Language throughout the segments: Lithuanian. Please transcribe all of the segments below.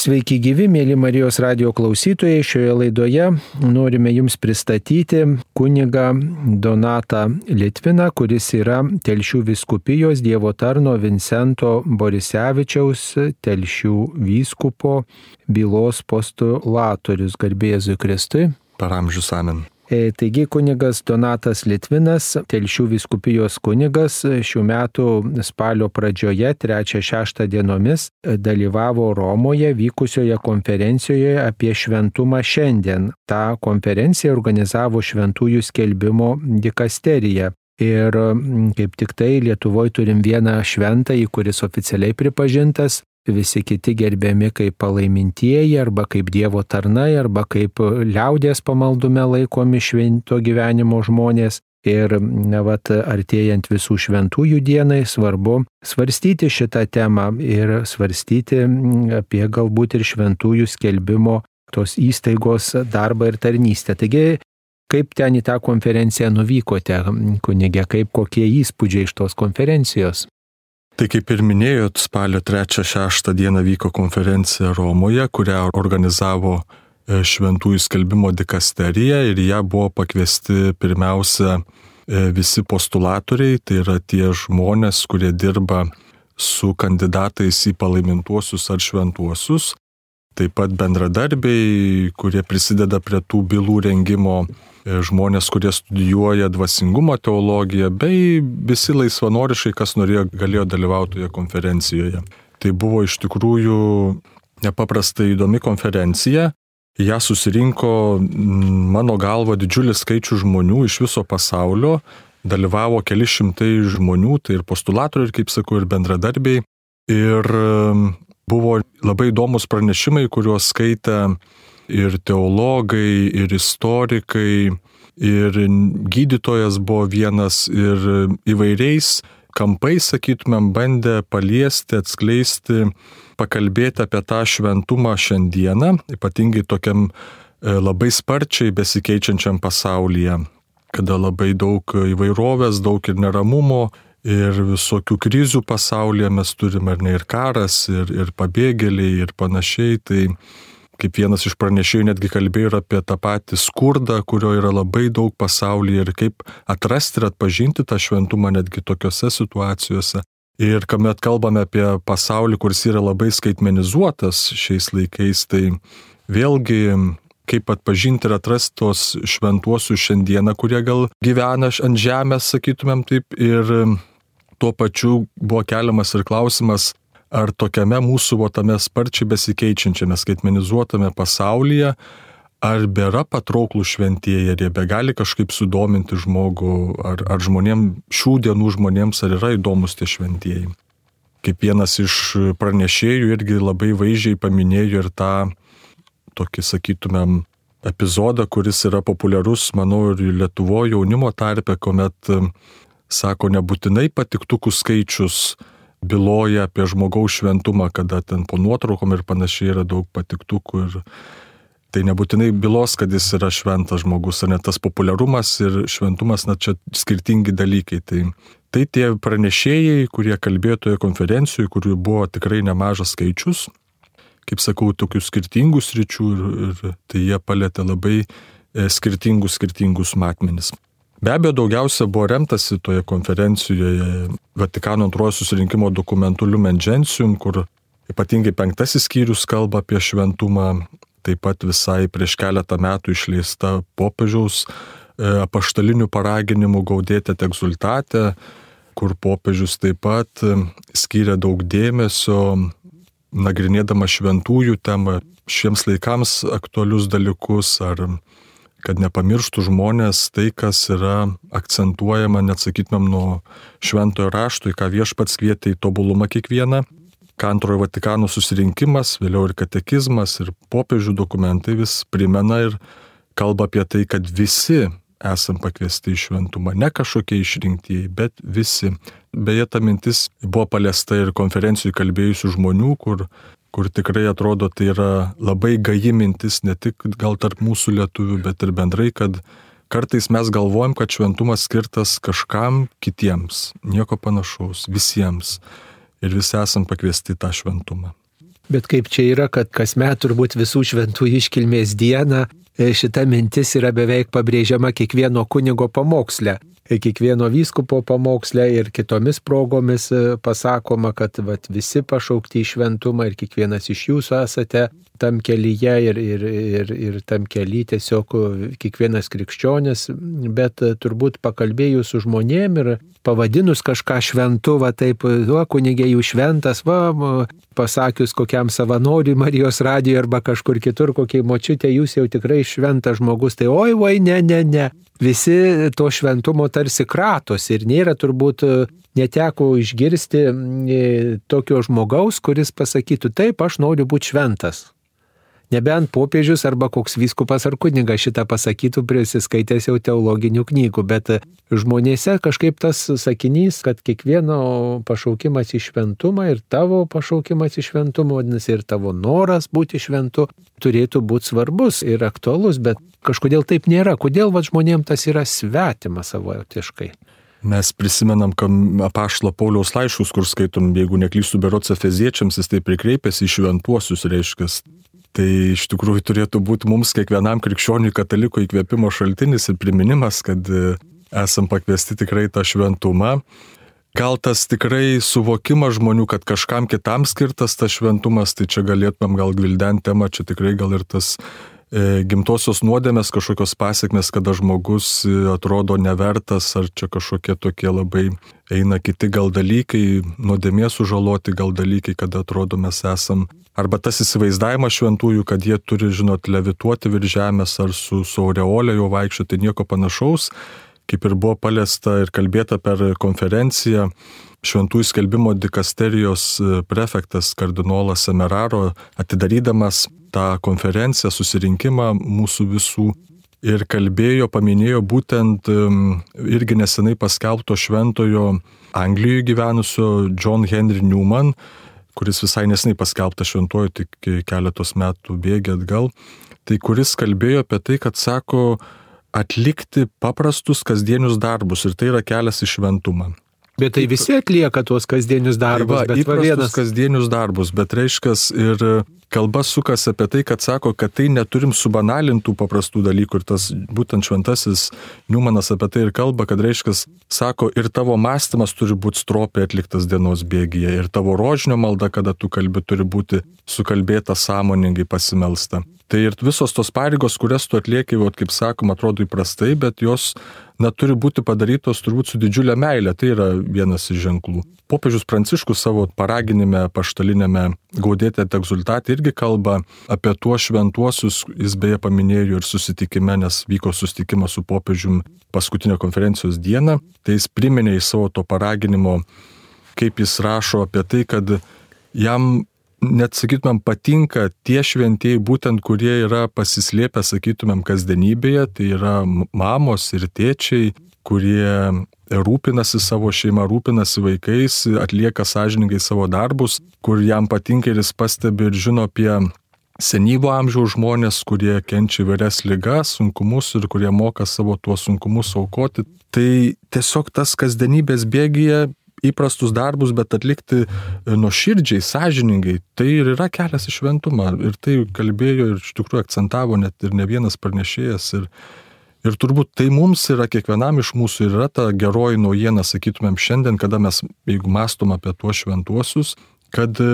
Sveiki gyvi, mėly Marijos radio klausytojai. Šioje laidoje norime Jums pristatyti kunigą Donatą Litviną, kuris yra Telšių viskupijos Dievo tarno Vincento Borisevičiaus Telšių vyskupo bylos postulatorius. Garbėjėzui Kristui. Per amžius amen. E, taigi kunigas Donatas Litvinas, Telšių viskupijos kunigas, šių metų spalio pradžioje 3-6 dienomis dalyvavo Romoje vykusioje konferencijoje apie šventumą šiandien. Ta konferencija organizavo šventųjų skelbimo dikasterija. Ir kaip tik tai Lietuvoje turim vieną šventąjį, kuris oficialiai pripažintas visi kiti gerbiami kaip palaimintieji arba kaip Dievo tarnai arba kaip liaudės pamaldume laikomi švento gyvenimo žmonės. Ir na, vat, artėjant visų šventųjų dienai svarbu svarstyti šitą temą ir svarstyti apie galbūt ir šventųjų skelbimo tos įstaigos darbą ir tarnystę. Taigi, kaip ten į tą konferenciją nuvykote, kunigė, kaip kokie įspūdžiai iš tos konferencijos? Tai kaip ir minėjot, spalio 3-6 dieną vyko konferencija Romoje, kurią organizavo e, Šventųjų skelbimo dikasterija ir ją buvo pakviesti pirmiausia e, visi postulatoriai, tai yra tie žmonės, kurie dirba su kandidatais į palaimintuosius ar šventuosius, taip pat bendradarbiai, kurie prisideda prie tų bylų rengimo E, žmonės, kurie studijuoja dvasingumo teologiją, bei visi laisvanoriškai, kas norėjo, galėjo dalyvauti toje konferencijoje. Tai buvo iš tikrųjų nepaprastai įdomi konferencija. Ja susirinko mano galva didžiulis skaičius žmonių iš viso pasaulio, dalyvavo keli šimtai žmonių, tai ir postulatoriai, ir kaip sakau, ir bendradarbiai. Ir buvo labai įdomus pranešimai, kuriuos skaitė ir teologai, ir istorikai, ir gydytojas buvo vienas, ir įvairiais kampais, sakytumėm, bandė paliesti, atskleisti, pakalbėti apie tą šventumą šiandieną, ypatingai tokiam e, labai sparčiai besikeičiančiam pasaulyje, kada labai daug įvairovės, daug ir neramumo, ir visokių krizių pasaulyje mes turime, ar ne, ir karas, ir, ir pabėgėliai, ir panašiai. Tai kaip vienas iš pranešėjų netgi kalbėjo ir apie tą patį skurdą, kurio yra labai daug pasaulyje ir kaip atrasti ir atpažinti tą šventumą netgi tokiuose situacijose. Ir kuomet kalbame apie pasaulį, kuris yra labai skaitmenizuotas šiais laikais, tai vėlgi kaip atpažinti ir atrasti tos šventuosius šiandieną, kurie gal gyvena ant žemės, sakytumėm taip, ir tuo pačiu buvo keliamas ir klausimas, ar tokiame mūsų votame sparčiai besikeičiančiame skaitmenizuotame pasaulyje, ar bėra patrauklų šventieji, ar jie begali kažkaip sudominti žmogų, ar, ar žmonėm, šių dienų žmonėms, ar yra įdomus tie šventieji. Kaip vienas iš pranešėjų irgi labai vaizdžiai paminėjo ir tą tokį, sakytumėm, epizodą, kuris yra populiarus, manau, ir Lietuvo jaunimo tarpe, kuomet, sako, nebūtinai patiktukų skaičius byloja apie žmogaus šventumą, kada ten po nuotraukom ir panašiai yra daug patiktukų ir tai nebūtinai bylos, kad jis yra šventas žmogus, ar net tas populiarumas ir šventumas, na čia skirtingi dalykai. Tai, tai tie pranešėjai, kurie kalbėjo toje konferencijoje, kurių buvo tikrai nemažas skaičius, kaip sakau, tokių skirtingų sričių ir, ir tai jie palėtė labai e, skirtingus, skirtingus matmenis. Be abejo, daugiausia buvo remtasi toje konferencijoje Vatikano antrojo susirinkimo dokumentu Lumen Gentium, kur ypatingai penktasis skyrius kalba apie šventumą, taip pat visai prieš keletą metų išleista popiežiaus e, apaštalinių paraginimų gaudėti egzultatę, kur popiežius taip pat e, skiria daug dėmesio, nagrinėdama šventųjų temą, šiems laikams aktualius dalykus ar kad nepamirštų žmonės tai, kas yra akcentuojama, net sakytumėm, nuo šventojo rašto, į ką viešpats kvietė į tobulumą kiekvieną. Ką antrojo Vatikano susirinkimas, vėliau ir katekizmas, ir popiežių dokumentai vis primena ir kalba apie tai, kad visi esam pakviesti į šventumą, ne kažkokie išrinktieji, bet visi. Beje, ta mintis buvo paliesta ir konferencijų kalbėjusių žmonių, kur kur tikrai atrodo tai yra labai gaji mintis ne tik gal tarp mūsų lietuvių, bet ir bendrai, kad kartais mes galvojam, kad šventumas skirtas kažkam kitiems, nieko panašaus, visiems. Ir visi esam pakviesti tą šventumą. Bet kaip čia yra, kad kasmet turbūt visų šventų iškilmės dieną e, šita mintis yra beveik pabrėžiama kiekvieno kunigo pamoksle. Kiekvieno vyskupo pamoksle ir kitomis progomis e, pasakoma, kad vat, visi pašaukti į šventumą ir kiekvienas iš jūsų esate tam kelyje ir, ir, ir, ir tam kely tiesiog kiekvienas krikščionis, bet turbūt pakalbėjus su žmonėm ir pavadinus kažką šventu, va taip, va, kunigė jų šventas, va, pasakius kokiam savanoriui Marijos radijoje arba kažkur kitur, kokiai močiutė, jūs jau tikrai šventas žmogus, tai oi, oi, ne, ne, ne. Visi to šventumo tarsi kratos ir nėra turbūt neteko išgirsti tokio žmogaus, kuris pasakytų, taip, aš noriu būti šventas. Nebent popiežius arba koks vyskupas ar kunigas šitą pasakytų prisiskaitęs jau teologinių knygų, bet žmonėse kažkaip tas sakinys, kad kiekvieno pašaukimas į šventumą ir tavo pašaukimas į šventumą, vadinasi, ir tavo noras būti šventu turėtų būti svarbus ir aktualus, bet kažkodėl taip nėra. Kodėl va, žmonėms tas yra svetima savotiškai? Mes prisimenam, apaštalo Pauliaus laiškus, kur skaitom, jeigu neklystų berots efeziečiams, jis tai prikreipėsi į šventuosius, reiškia, Tai iš tikrųjų turėtų būti mums kiekvienam krikščioniui kataliko įkvėpimo šaltinis ir priminimas, kad e, esam pakviesti tikrai tą šventumą. Gal tas tikrai suvokimas žmonių, kad kažkam kitam skirtas tas šventumas, tai čia galėtumėm gal gvildenti temą, čia tikrai gal ir tas gimtosios nuodėmės kažkokios pasiekmes, kada žmogus e, atrodo nevertas, ar čia kažkokie tokie labai eina kiti gal dalykai, nuodėmės sužaloti gal dalykai, kada atrodo mes esam Arba tas įsivaizdavimas šventųjų, kad jie turi, žinot, levituoti virš žemės ar su, su aureolė jau vaikščioti, nieko panašaus, kaip ir buvo paliesta ir kalbėta per konferenciją. Šventųjų skelbimo dikasterijos e, prefektas kardinolas Semeraro atidarydamas tą konferenciją, susirinkimą mūsų visų ir kalbėjo, paminėjo būtent irgi nesenai paskelbto šventojo Anglijoje gyvenusio John Henry Newman kuris visai nesnai paskelbta šventuoju tik keletos metų bėgi atgal, tai kuris kalbėjo apie tai, kad sako atlikti paprastus kasdienius darbus ir tai yra kelias į šventumą. Bet tai visi atlieka tuos kasdienius darbus. Tai va, įprastus vienas... kasdienius darbus, bet reiškia ir kalba sukasi apie tai, kad sako, kad tai neturim subanalintų paprastų dalykų ir tas būtent šventasis Niumanas apie tai ir kalba, kad reiškia, sako, ir tavo mąstymas turi būti stropiai atliktas dienos bėgyje, ir tavo rožinio malda, kada tu kalbi, turi būti sukalbėta sąmoningai pasimelsta. Tai ir visos tos pareigos, kurias tu atlieki, vat, kaip sakom, atrodo įprastai, bet jos na, turi būti padarytos turbūt su didžiulė meilė. Tai yra vienas iš ženklų. Popiežius Pranciškus savo paraginime paštalinėme gaudėte egzultatė irgi kalba apie tuos šventuosius, jis beje paminėjo ir susitikime, nes vyko susitikimas su popiežium paskutinę konferencijos dieną, tai jis priminė į savo to paraginimo, kaip jis rašo apie tai, kad jam net sakytumėm, patinka tie šventieji, būtent kurie yra pasislėpę, sakytumėm, kasdienybėje, tai yra mamos ir tėčiai, kurie rūpinasi savo šeimą, rūpinasi vaikais, atlieka sąžininkai savo darbus, kur jam patinka ir jis pastebi ir žino apie senyvo amžiaus žmonės, kurie kenčia įvairias lygas, sunkumus ir kurie moka savo tuos sunkumus aukoti. Tai tiesiog tas kasdienybės bėgyje įprastus darbus, bet atlikti e, nuoširdžiai, sąžiningai, tai ir yra kelias į šventumą. Ir tai kalbėjo ir iš tikrųjų akcentavo net ir ne vienas pranešėjas. Ir, ir turbūt tai mums yra kiekvienam iš mūsų yra ta geroji naujiena, sakytumėm, šiandien, kada mes, jeigu mastom apie tuos šventuosius, kad e,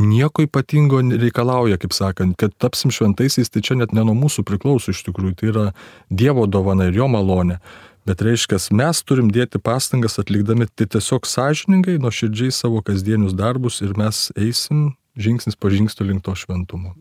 nieko ypatingo reikalauja, kaip sakant, kad tapsim šventaisiais, tai čia net ne nuo mūsų priklauso iš tikrųjų, tai yra Dievo dovana ir jo malonė. Bet reiškia, mes turim dėti pastangas atlikdami tai tiesiog sąžiningai, nuoširdžiai savo kasdienius darbus ir mes eisim žingsnis po žingsnio link to šventumo.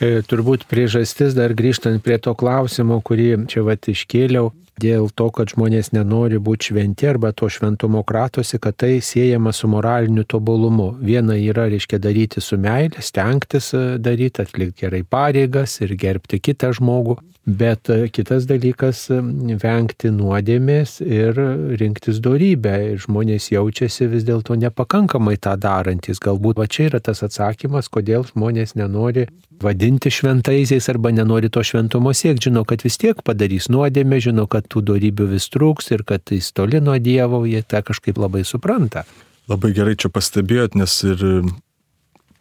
E, turbūt priežastis dar grįžtant prie to klausimo, kurį čia vat iškėliau, dėl to, kad žmonės nenori būti šventi arba to šventumo kratosi, kad tai siejama su moraliniu tobulumu. Viena yra, reiškia, daryti su meilė, stengtis e, daryti, atlikti gerai pareigas ir gerbti kitą žmogų. Bet e, kitas dalykas - vengti nuodėmės ir rinktis darybę. Žmonės jaučiasi vis dėlto nepakankamai tą darantis. Galbūt va čia yra tas atsakymas, kodėl žmonės nenori vadinti šventaisiais arba nenori to šventumo siekti. Žino, kad vis tiek padarys nuodėmę, žino, kad tų darybių vis trūks ir kad jis toli nuo Dievo, jie tą kažkaip labai supranta. Labai gerai čia pastebėjot, nes ir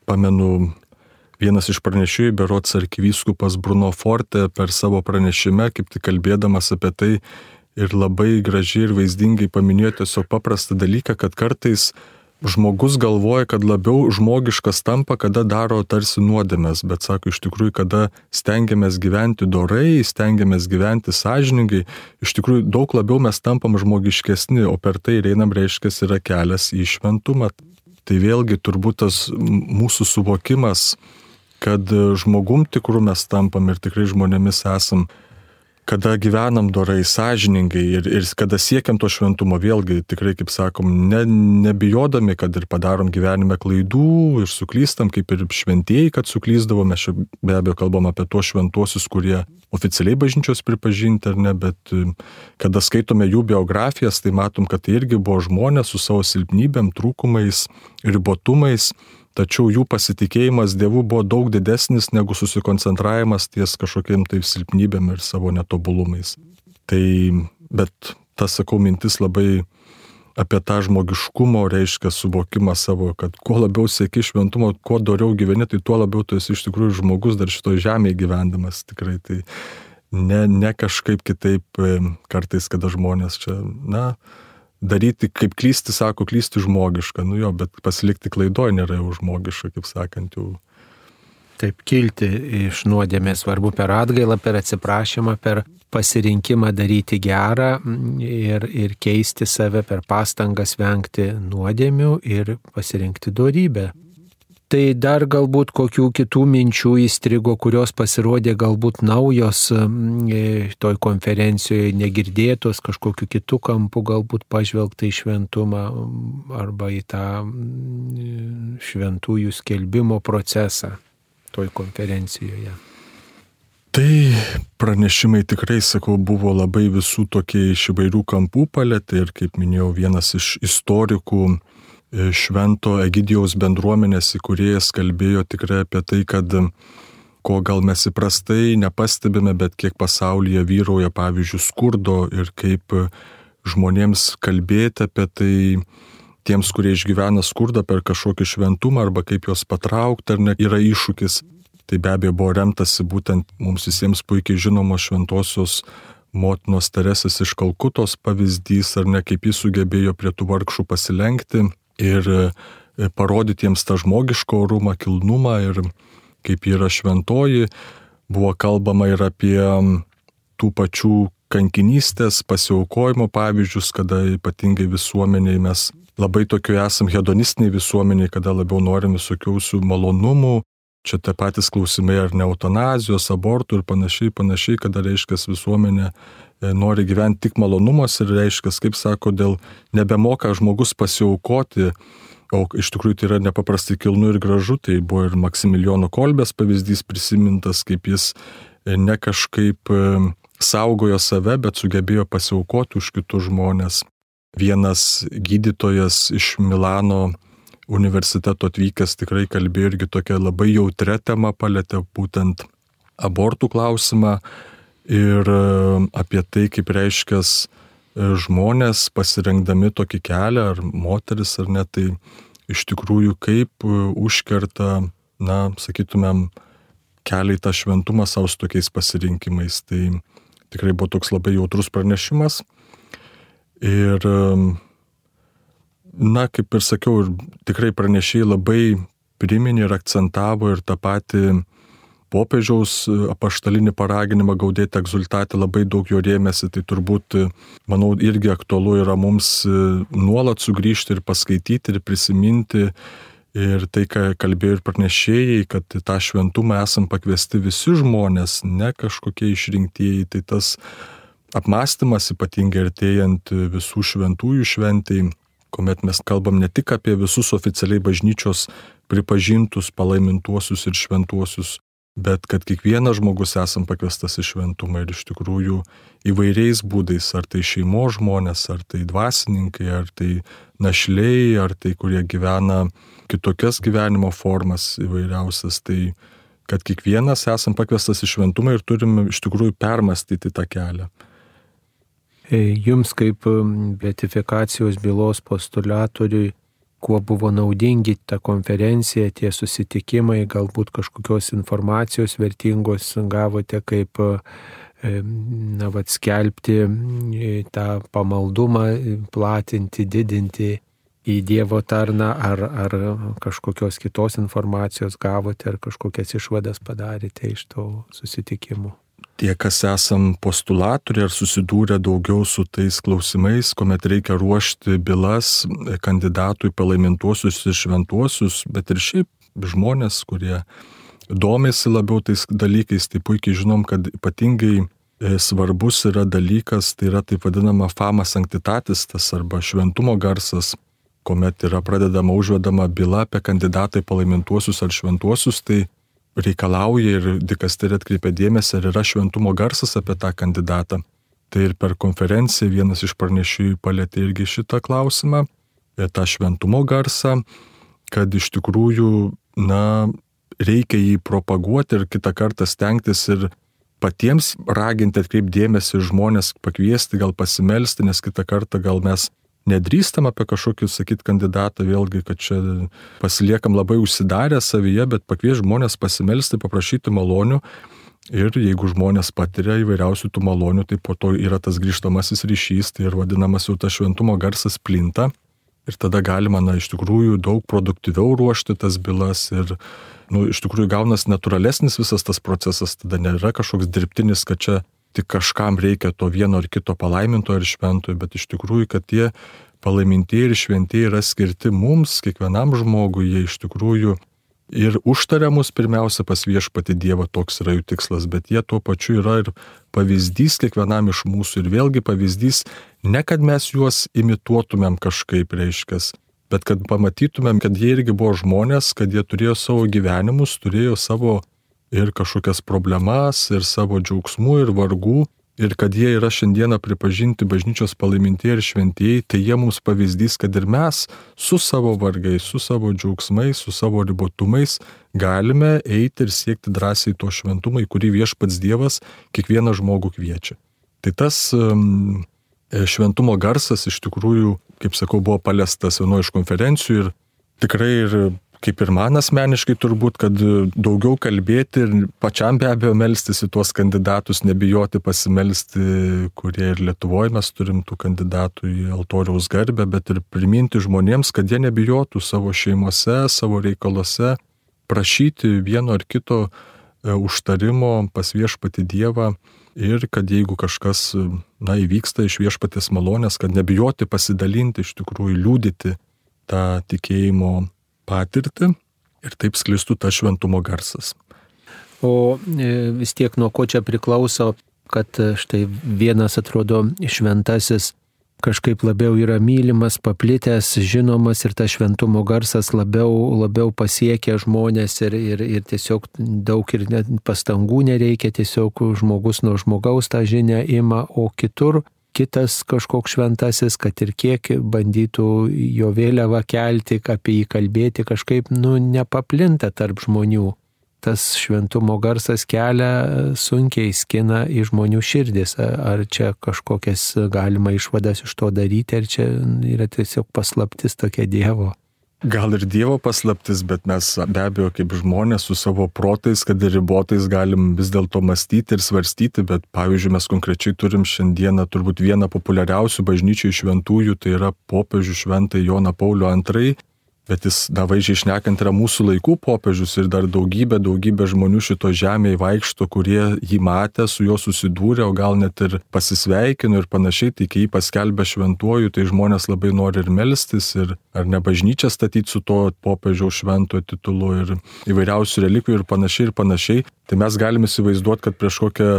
pamenu, vienas iš pranešėjų, berots arkivyskupas Bruno Forte, per savo pranešime, kaip tik kalbėdamas apie tai, ir labai gražiai ir vaizdingai paminėjo tiesiog paprastą dalyką, kad kartais žmogus galvoja, kad labiau žmogiškas tampa, kada daro tarsi nuodėmės, bet sako iš tikrųjų, kada stengiamės gyventi dorai, stengiamės gyventi sąžiningai, iš tikrųjų daug labiau mes tampam žmogiškesni, o per tai einam reiškia yra kelias į šventumą. Tai vėlgi turbūt tas mūsų suvokimas, kad žmogum tikrų mes tampam ir tikrai žmonėmis esam kada gyvenam dorai, sąžiningai ir, ir kada siekiam to šventumo, vėlgi tikrai, kaip sakom, ne, nebijodami, kad ir padarom gyvenime klaidų ir suklystam, kaip ir šventieji, kad suklysdavom, mes be abejo kalbam apie tuos šventuosius, kurie oficialiai bažnyčios pripažinti ar ne, bet e, kada skaitome jų biografijas, tai matom, kad tai irgi buvo žmonės su savo silpnybėm, trūkumais, ribotumais tačiau jų pasitikėjimas Dievu buvo daug didesnis negu susikoncentravimas ties kažkokiem tai silpnybėm ir savo netobulumais. Tai, bet tas, sakau, mintis labai apie tą žmogiškumo reiškia suvokimą savo, kad kuo labiau sieki šventumo, kuo doriau gyveni, tai tuo labiau tu esi iš tikrųjų žmogus dar šitoje žemėje gyvendamas. Tikrai tai ne, ne kažkaip kitaip kartais, kada žmonės čia, na, daryti, kaip klysti, sako, klysti žmogiška, nu jo, bet pasilikti klaidoj nėra jau žmogiška, kaip sakant, jau. Taip, kilti iš nuodėmės svarbu per atgailą, per atsiprašymą, per pasirinkimą daryti gerą ir, ir keisti save per pastangas vengti nuodėmių ir pasirinkti darybę. Tai dar galbūt kokių kitų minčių įstrigo, kurios pasirodė galbūt naujos e, toj konferencijoje, negirdėtos, kažkokiu kitų kampų galbūt pažvelgta į šventumą arba į tą šventųjų skelbimo procesą toj konferencijoje. Tai pranešimai tikrai, sakau, buvo labai visų tokie iš įvairių kampų palėtė ir, kaip minėjau, vienas iš istorikų švento Egidijaus bendruomenės įkūrėjas kalbėjo tikrai apie tai, kad ko gal mes įprastai nepastebime, bet kiek pasaulyje vyrauja, pavyzdžiui, skurdo ir kaip žmonėms kalbėti apie tai, tiems, kurie išgyvena skurdą per kažkokį šventumą arba kaip juos patraukti, ar ne, yra iššūkis. Tai be abejo buvo remtasi būtent mums visiems puikiai žinomos šventosios motinos Teresės iš Kalkutos pavyzdys, ar ne, kaip jis sugebėjo prie tų vargšų pasilenkti ir e, parodyti jiems tą žmogišką orumą, kilnumą ir kaip yra šventoji. Buvo kalbama ir apie tų pačių kankinystės, pasiaukojimo pavyzdžius, kada ypatingai visuomeniai mes labai tokiu esam hedonistiniai visuomeniai, kada labiau norim visokiausių malonumų. Čia tie patys klausimai ar ne eutanazijos, abortų ir panašiai, panašiai, kada reiškia visuomenė nori gyventi tik malonumuose ir reiškia, kaip sako, dėl nebemoka žmogus pasiaukoti, o iš tikrųjų tai yra nepaprastai kilnu ir gražu, tai buvo ir Maksimilijono Kolbės pavyzdys prisimintas, kaip jis e, ne kažkaip e, saugojo save, bet sugebėjo pasiaukoti už kitus žmonės. Vienas gydytojas iš Milano universiteto atvykęs tikrai kalbėjo irgi tokia labai jautrė tema palėtė būtent abortų klausimą ir apie tai, kaip reiškės e, žmonės pasirengdami tokį kelią, ar moteris, ar ne, tai iš tikrųjų kaip e, užkerta, na, sakytumėm, kelią į tą šventumą savo su tokiais pasirinkimais. Tai tikrai buvo toks labai jautrus pranešimas. Ir, na, kaip ir sakiau, ir tikrai pranešėjai labai priminė ir akcentavo ir tą patį popiežiaus e, apaštalinį paraginimą gaudėti egzultatį labai daug jo rėmėsi, tai turbūt, e, manau, irgi aktualu yra mums e, nuolat sugrįžti ir paskaityti ir prisiminti. Ir tai, ką kalbėjo ir pranešėjai, kad tą šventumą esam pakviesti visi žmonės, ne kažkokie išrinktieji, tai tas apmąstymas ypatingai artėjant visų šventųjų šventai, kuomet mes kalbam ne tik apie visus oficialiai bažnyčios pripažintus palaimintuosius ir šventuosius bet kad kiekvienas žmogus esam pakviestas į šventumą ir iš tikrųjų įvairiais būdais, ar tai šeimo žmonės, ar tai dvasininkai, ar tai našliai, ar tai kurie gyvena kitokias gyvenimo formas įvairiausias, tai kad kiekvienas esam pakviestas į šventumą ir turim iš tikrųjų permastyti tą kelią. Jums kaip betifikacijos bylos postulatoriui kuo buvo naudingi ta konferencija, tie susitikimai, galbūt kažkokios informacijos vertingos gavote, kaip na, vat, skelbti tą pamaldumą, platinti, didinti į Dievo tarną, ar, ar kažkokios kitos informacijos gavote, ar kažkokias išvadas padarėte iš to susitikimų tie, kas esam postulatoriai ar susidūrę daugiau su tais klausimais, kuomet reikia ruošti bylas kandidatui palaimintuosius ir šventuosius, bet ir šiaip žmonės, kurie domisi labiau tais dalykais, tai puikiai žinom, kad ypatingai e, svarbus yra dalykas, tai yra taip vadinama fama sanctitatis, tas arba šventumo garsas, kuomet yra pradedama užvedama byla apie kandidatai palaimintuosius ar šventuosius, tai reikalauja ir dikasterė atkreipia dėmesį, ar yra šventumo garsas apie tą kandidatą. Tai ir per konferenciją vienas iš pranešėjų palėtė irgi šitą klausimą, tą šventumo garsą, kad iš tikrųjų, na, reikia jį propaguoti ir kitą kartą stengtis ir patiems raginti atkreipdėmėsi žmonės, pakviesti, gal pasimelsti, nes kitą kartą gal mes nedrįstam apie kažkokį, sakyt, kandidatą, vėlgi, kad čia pasiliekam labai užsidarę savyje, bet pakvies žmonės pasimelsti, paprašyti malonių. Ir jeigu žmonės patiria įvairiausių tų malonių, tai po to yra tas grįžtamasis ryšys, tai ir vadinamas jau tas šventumo garsas plinta. Ir tada galima, na, iš tikrųjų daug produktyviau ruošti tas bylas ir, na, nu, iš tikrųjų gaunas natūralesnis visas tas procesas, tada nėra kažkoks dirbtinis, kad čia tik kažkam reikia to vieno ar kito palaiminto ir šventojo, bet iš tikrųjų, kad tie palaimintieji ir šventieji yra skirti mums, kiekvienam žmogui, jie iš tikrųjų ir užtaria mus pirmiausia pas viešpati Dievą, toks yra jų tikslas, bet jie tuo pačiu yra ir pavyzdys kiekvienam iš mūsų ir vėlgi pavyzdys ne kad mes juos imituotumėm kažkaip reiškas, bet kad pamatytumėm, kad jie irgi buvo žmonės, kad jie turėjo savo gyvenimus, turėjo savo ir kažkokias problemas, ir savo džiaugsmų, ir vargų, ir kad jie yra šiandieną pripažinti bažnyčios palaimintieji ir šventieji, tai jie mums pavyzdys, kad ir mes su savo vargais, su savo džiaugsmais, su savo ribotumais galime eiti ir siekti drąsiai to šventumą, į kurį viešpats Dievas kiekvieną žmogų kviečia. Tai tas um, šventumo garsas iš tikrųjų, kaip sakau, buvo paliestas vienoje iš konferencijų ir tikrai ir kaip ir man asmeniškai turbūt, kad daugiau kalbėti ir pačiam be abejo melstis į tuos kandidatus, nebijoti pasimelsti, kurie ir Lietuvoje mes turim tų kandidatų į altoriaus garbę, bet ir priminti žmonėms, kad jie nebijotų savo šeimose, savo reikaluose prašyti vieno ar kito e, užtarimo pas viešpati Dievą ir kad jeigu kažkas, na, įvyksta iš viešpatės malonės, kad nebijoti pasidalinti, iš tikrųjų liūdyti tą tikėjimo patirtį ir taip sklistų tas šventumo garsas. O e, vis tiek nuo ko čia priklauso, kad e, štai vienas atrodo šventasis kažkaip labiau yra mylimas, paplitęs, žinomas ir tas šventumo garsas labiau, labiau pasiekia žmonės ir, ir, ir tiesiog daug ir pastangų nereikia, tiesiog žmogus nuo žmogaus tą žinią ima, o kitur kitas kažkoks šventasis, kad ir kiek bandytų jo vėliavą kelti, apie jį kalbėti, kažkaip, nu, nepaplinta tarp žmonių. Tas šventumo garsas kelia sunkiai skina į žmonių širdis. Ar čia kažkokias galima išvadas iš to daryti, ar čia yra tiesiog paslaptis tokia Dievo. Gal ir Dievo paslaptis, bet mes be abejo kaip žmonės su savo protais, kad ir ribotais galim vis dėlto mąstyti ir svarstyti, bet pavyzdžiui mes konkrečiai turim šiandieną turbūt vieną populiariausių bažnyčių šventųjų, tai yra popiežių šventai Joną Paulių II, Bet jis, na, vaizdžiai išnekant, yra mūsų laikų popiežius ir dar daugybė, daugybė žmonių šito žemėje vaikšto, kurie jį matė, su juo susidūrė, o gal net ir pasisveikino ir panašiai, tai kai jį paskelbė šventuoju, tai žmonės labai nori ir melstis, ir ar ne bažnyčią statyti su to popiežiaus šventojo titulu, ir įvairiausių relikvijų ir panašiai, ir panašiai. Tai mes galime įsivaizduoti, kad prieš kokią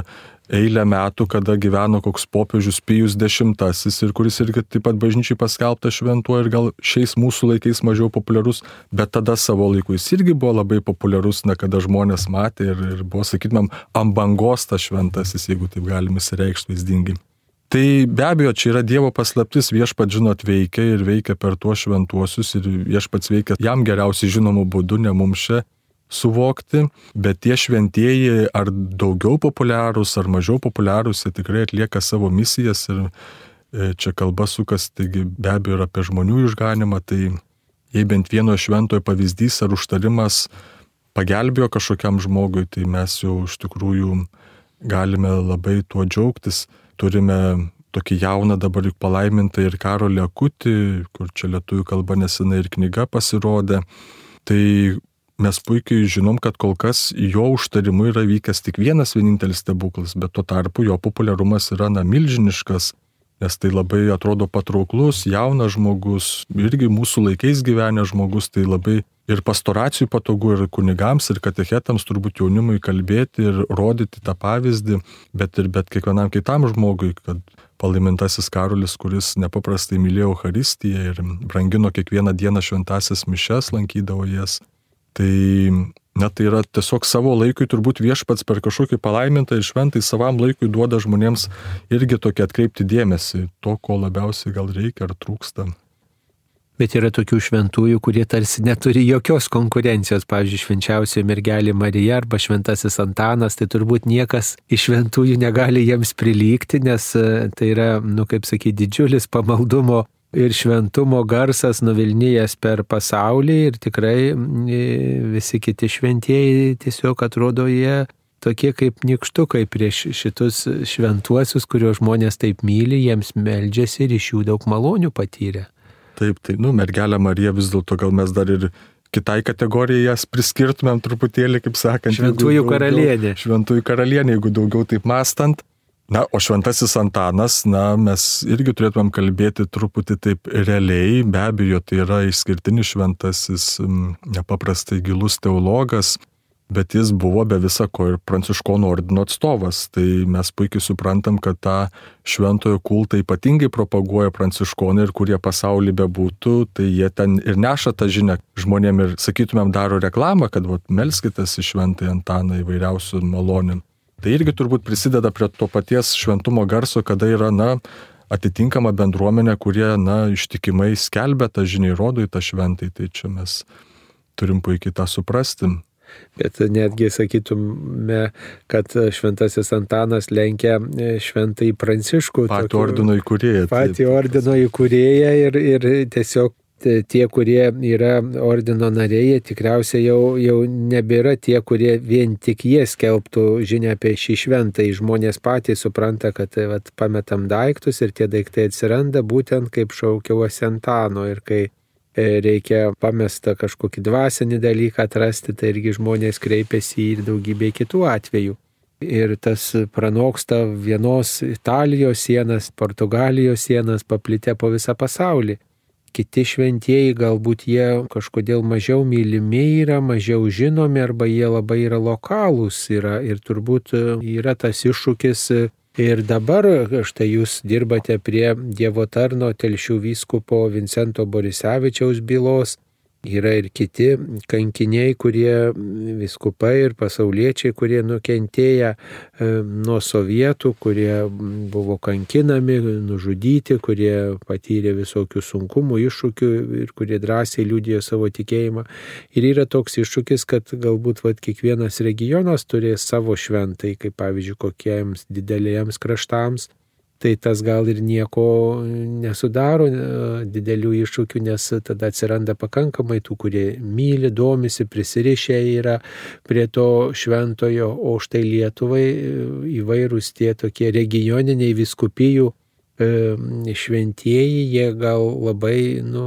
eilę metų, kada gyveno koks popiežius Pijus X ir kuris irgi taip pat bažnyčiai paskelbtas šventuoju ir gal šiais mūsų laikais mažiau populiarus, bet tada savo laiku jis irgi buvo labai populiarus, na kada žmonės matė ir, ir buvo, sakytumėm, ant bangos tas šventasis, jeigu taip galime įsireikšti vaizdingai. Tai be abejo, čia yra Dievo paslaptis, viešpat žinot veikia ir veikia per tuos šventuosius ir viešpats veikia jam geriausiai žinomų būdų, ne mums čia suvokti, bet tie šventieji ar daugiau populiarūs, ar mažiau populiarūs, jie tikrai atlieka savo misijas ir e, čia kalba sukas, taigi be abejo ir apie žmonių išganimą, tai jei bent vieno šventojo pavyzdys ar užtarimas pagelbėjo kažkokiam žmogui, tai mes jau iš tikrųjų galime labai tuo džiaugtis. Turime tokį jauną dabar juk palaimintą ir Karolį Akutį, kur čia lietuvių kalba nesenai ir knyga pasirodė. Tai mes puikiai žinom, kad kol kas jo užtarimu yra vykęs tik vienas vienintelis stebuklas, bet tuo tarpu jo populiarumas yra na milžiniškas, nes tai labai atrodo patrauklus, jaunas žmogus, irgi mūsų laikais gyvenęs žmogus, tai labai ir pastoracijų patogu, ir kunigams, ir katechetams turbūt jaunimui kalbėti ir rodyti tą pavyzdį, bet ir bet kiekvienam kitam žmogui, kad palaimintasis Karolis, kuris nepaprastai mylėjo Euharistiją ir brangino kiekvieną dieną šventasias mišes, lankydavo jas. Tai, na, tai yra tiesiog savo laikui turbūt viešpats per kažkokį palaimintą ir šventai savam laikui duoda žmonėms irgi tokį atkreipti dėmesį, to, ko labiausiai gal reikia ar trūksta. Bet yra tokių šventųjų, kurie tarsi neturi jokios konkurencijos. Pavyzdžiui, švenčiausioji mergelė Marija arba šventasis Antanas, tai turbūt niekas iš šventųjų negali jiems prilygti, nes e, tai yra, nu kaip sakyti, didžiulis pamaldumo ir šventumo garsas nuvilnyjas per pasaulį ir tikrai e, visi kiti šventieji tiesiog atrodo jie tokie kaip nikštukai prieš šitus šventuosius, kuriuos žmonės taip myli, jiems meldžiasi ir iš jų daug malonių patyrė. Taip, tai, nu, mergelė Marija vis dėlto gal mes dar ir kitai kategorijai jas priskirtumėm truputėlį, kaip sakant. Šventųjų karalienė. Šventųjų karalienė, jeigu daugiau taip mastant. Na, o šventasis Antanas, na, mes irgi turėtumėm kalbėti truputį taip realiai, be abejo, tai yra išskirtinis šventasis, nepaprastai gilus teologas, bet jis buvo be visa ko ir pranciškonų ordino atstovas. Tai mes puikiai suprantam, kad tą šventojo kultą ypatingai propaguoja pranciškonai ir kurie pasaulyje bebūtų, tai jie ten ir neša tą žinią žmonėm ir, sakytumėm, daro reklamą, kad vat, melskitės į šventąją Antaną įvairiausių malonim. Tai irgi turbūt prisideda prie to paties šventumo garso, kada yra, na, atitinkama bendruomenė, kurie, na, ištikimai skelbia tą žinią, įrodo į tą šventai. Tai čia mes turim puikiai tą suprasti. Bet netgi sakytume, kad šventasis Antanas lenkia e, šventai Pranciškų. Patį ordino įkūrėją. Patį ordino įkūrėją ir, ir tiesiog tie, kurie yra ordino nariai, tikriausiai jau, jau nebėra tie, kurie vien tik jie skelbtų žinę apie šį šventą. Žmonės patys supranta, kad vat, pametam daiktus ir tie daiktai atsiranda būtent kaip šaukiausi Antano. Ir kai E, reikia pamestą kažkokį dvasinį dalyką atrasti, tai irgi žmonės kreipiasi į daugybę kitų atvejų. Ir tas pranoksta vienos Italijos sienas, Portugalijos sienas, paplitę po visą pasaulį. Kiti šventieji galbūt jie kažkodėl mažiau mylimi yra, mažiau žinomi arba jie labai yra lokalūs yra ir turbūt yra tas iššūkis. Ir dabar štai jūs dirbate prie Dievo tarno telšių vyskupo Vincento Borisevičiaus bylos Yra ir kiti kankiniai, kurie viskupai ir pasauliečiai, kurie nukentėję e, nuo sovietų, kurie buvo kankinami, nužudyti, kurie patyrė visokių sunkumų, iššūkių ir kurie drąsiai liūdėjo savo tikėjimą. Ir yra toks iššūkis, kad galbūt vat, kiekvienas regionas turės savo šventai, kaip pavyzdžiui, kokiems dideliems kraštams tai tas gal ir nieko nesudaro e, didelių iššūkių, nes tada atsiranda pakankamai tų, kurie myli, domisi, prisirišę yra prie to šventojo, o štai Lietuvai e, įvairūs tie tokie regioniniai viskupijų e, šventieji, jie gal labai nu,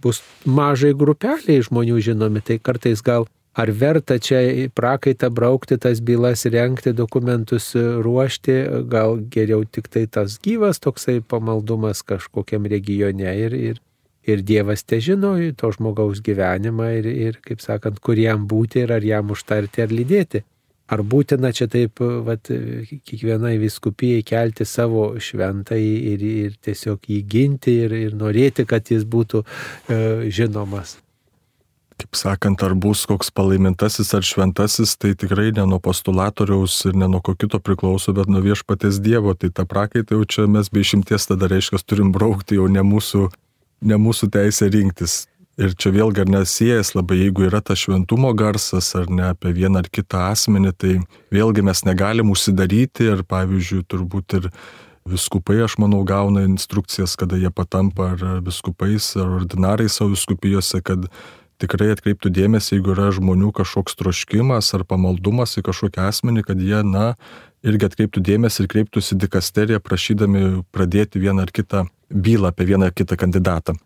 bus mažai grupeliai žmonių žinomi, tai kartais gal Ar verta čia prakaitą braukti, tas bylas renkti, dokumentus ruošti, gal geriau tik tai tas gyvas toksai pamaldumas kažkokiam regione ir, ir, ir Dievas te žino to žmogaus gyvenimą ir, ir, kaip sakant, kur jam būti ir ar jam užtarti ar lydėti. Ar būtina čia taip, vat, kiekvienai viskupijai kelti savo šventąjį ir, ir tiesiog jį ginti ir, ir norėti, kad jis būtų e, žinomas kaip sakant, ar bus koks palaimintasis ar šventasis, tai tikrai ne nuo postulatoriaus ir ne nuo ko kito priklauso, bet nuo viešpatės Dievo. Tai tą prakaitą jau čia mes be išimties tada reiškia, turim braukti jau ne mūsų, ne mūsų teisė rinktis. Ir čia vėlgi ar nesiejas labai, jeigu yra tas šventumo garsas ar ne apie vieną ar kitą asmenį, tai vėlgi mes negalim užsidaryti ir pavyzdžiui turbūt ir viskupai, aš manau, gauna instrukcijas, kada jie patampa ar viskupais, ar ordinarai savo viskupijose, kad tikrai atkreiptų dėmesį, jeigu yra žmonių kažkoks troškimas ar pamaldumas į kažkokią asmenį, kad jie, na, irgi atkreiptų dėmesį ir kreiptųsi dikasteriją, prašydami pradėti vieną ar kitą bylą apie vieną ar kitą kandidatą.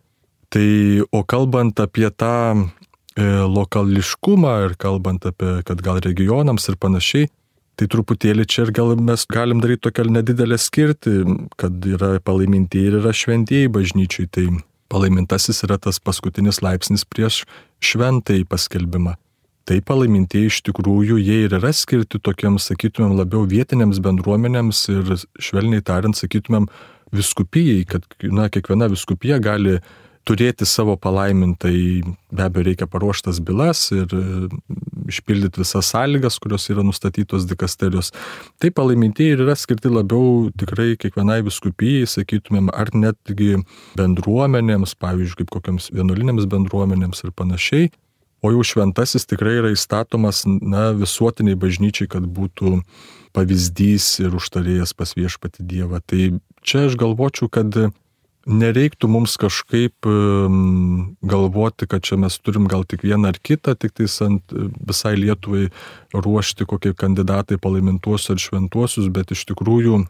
Tai, o kalbant apie tą e, lokališkumą ir kalbant apie, kad gal regionams ir panašiai, Tai truputėlį čia ir gal mes galim daryti tokią nedidelę skirtį, kad yra palaiminti ir yra šventieji bažnyčiai. Tai palaimintasis yra tas paskutinis laipsnis prieš šventąjį paskelbimą. Tai palaimintieji iš tikrųjų jie ir yra skirti tokiems, sakytumėm, labiau vietiniams bendruomenėms ir švelniai tariant, sakytumėm, viskupijai, kad na, kiekviena viskupija gali turėti savo palaimintai, be abejo, reikia paruoštas bylas ir išpildyti visas sąlygas, kurios yra nustatytos dikasterijos. Tai palaimintieji yra skirti labiau tikrai kiekvienai viskupijai, sakytumėm, ar netgi bendruomenėms, pavyzdžiui, kaip kokiams vienuolinėms bendruomenėms ir panašiai. O jau šventasis tikrai yra įstatomas, na, visuotiniai bažnyčiai, kad būtų pavyzdys ir užtarėjas pas viešpati Dievą. Tai čia aš galvočiau, kad nereiktų mums kažkaip galvoti, kad čia mes turim gal tik vieną ar kitą, tik tais ant visai Lietuvai ruošti kokie kandidatai palaimintuosius ar šventuosius, bet iš tikrųjų,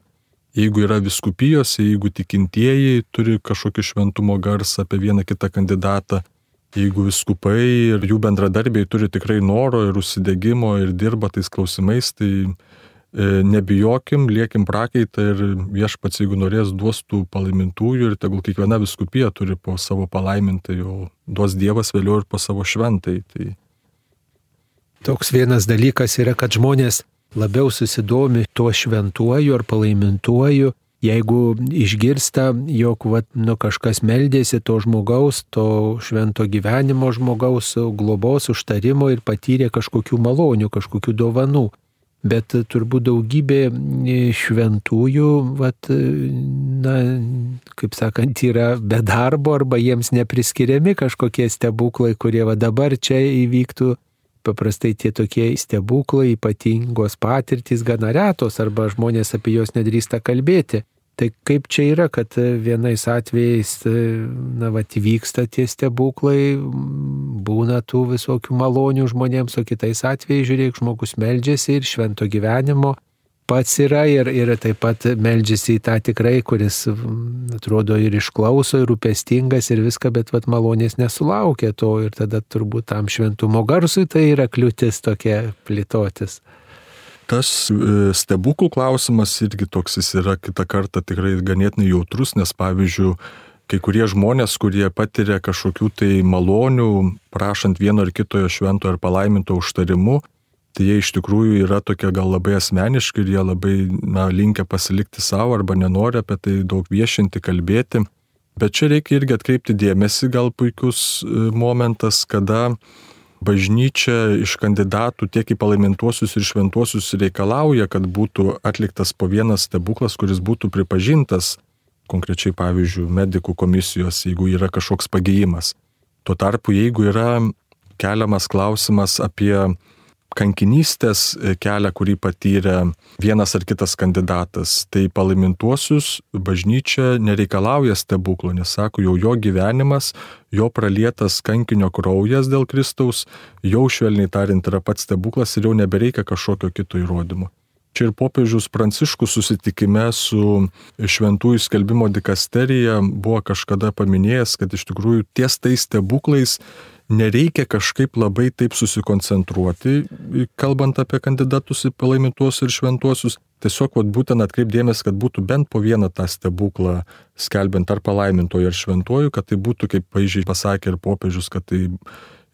jeigu yra viskupijose, jeigu tikintieji turi kažkokį šventumo garsą apie vieną kitą kandidatą, jeigu viskupai ir jų bendradarbiai turi tikrai noro ir užsidėgymo ir dirba tais klausimais, tai E, nebijokim, liekim prakaitą ir viešpats, jeigu norės, duos tų palaimintųjų ir tegul kiekviena viskupija turi po savo palaimintą, jau duos Dievas vėliau ir po savo šventai. Tai... Toks vienas dalykas yra, kad žmonės labiau susidomi tuo šventuoju ar palaimintuoju, jeigu išgirsta, jog vat, nu, kažkas meldėsi to žmogaus, to švento gyvenimo žmogaus, globos užtarimo ir patyrė kažkokių malonių, kažkokių dovanų bet turbūt daugybė e, šventųjų, vat, na, kaip sakant, yra be darbo arba jiems nepriskiriami kažkokie stebuklai, kurie va dabar čia įvyktų. Paprastai tie tokie stebuklai, ypatingos patirtys gana retos arba žmonės apie juos nedrįsta kalbėti. Tai kaip čia yra, kad vienais atvejais, na, va, vyksta tie stebuklai, būna tų visokių malonių žmonėms, o kitais atvejais, žiūrėk, žmogus meldžiasi ir švento gyvenimo pats yra ir, ir taip pat meldžiasi į tą tikrai, kuris atrodo ir išklauso, ir rūpestingas, ir viską, bet vat malonės nesulaukia to ir tada turbūt tam šventumo garsui tai yra kliūtis tokia plėtotis. Tas e, stebuklų klausimas irgi toks jis yra kitą kartą tikrai ganėtinai jautrus, nes pavyzdžiui, kai kurie žmonės, kurie patiria kažkokių tai malonių, prašant vieno ar kitojo švento ar palaiminto užtarimu, tai jie iš tikrųjų yra tokie gal labai asmeniški ir jie labai na, linkia pasilikti savo arba nenori apie tai daug viešinti, kalbėti. Bet čia reikia irgi atkreipti dėmesį, gal puikus e, momentas, kada bažnyčia iš kandidatų tiek į palaimintuosius ir šventuosius reikalauja, kad būtų atliktas po vienas stebuklas, kuris būtų pripažintas, konkrečiai pavyzdžiui, medikų komisijos, jeigu yra kažkoks pagėjimas. Tuo tarpu, jeigu yra keliamas klausimas apie kankinystės e, kelią, kurį patyrė vienas ar kitas kandidatas. Tai palaimintuosius bažnyčia nereikalauja stebuklo, nes sako, jau jo gyvenimas, jo pralietas kankinio kraujas dėl Kristaus, jau švelniai tariant yra pats stebuklas ir jau nebereikia kažkokio kito įrodymo. Čia ir popiežius Pranciškus susitikime su šventųjų skelbimo dikasterija buvo kažkada paminėjęs, kad iš tikrųjų ties tais stebuklais nereikia kažkaip labai taip susikoncentruoti, kalbant apie kandidatus į palaimintuosius ir šventuosius. Tiesiog vat, būtent atkreipdėmės, kad būtų bent po vieną tą stebuklą skelbiant ar palaimintoju ar šventuoju, kad tai būtų, kaip paaižiai pasakė ir popiežius, kad tai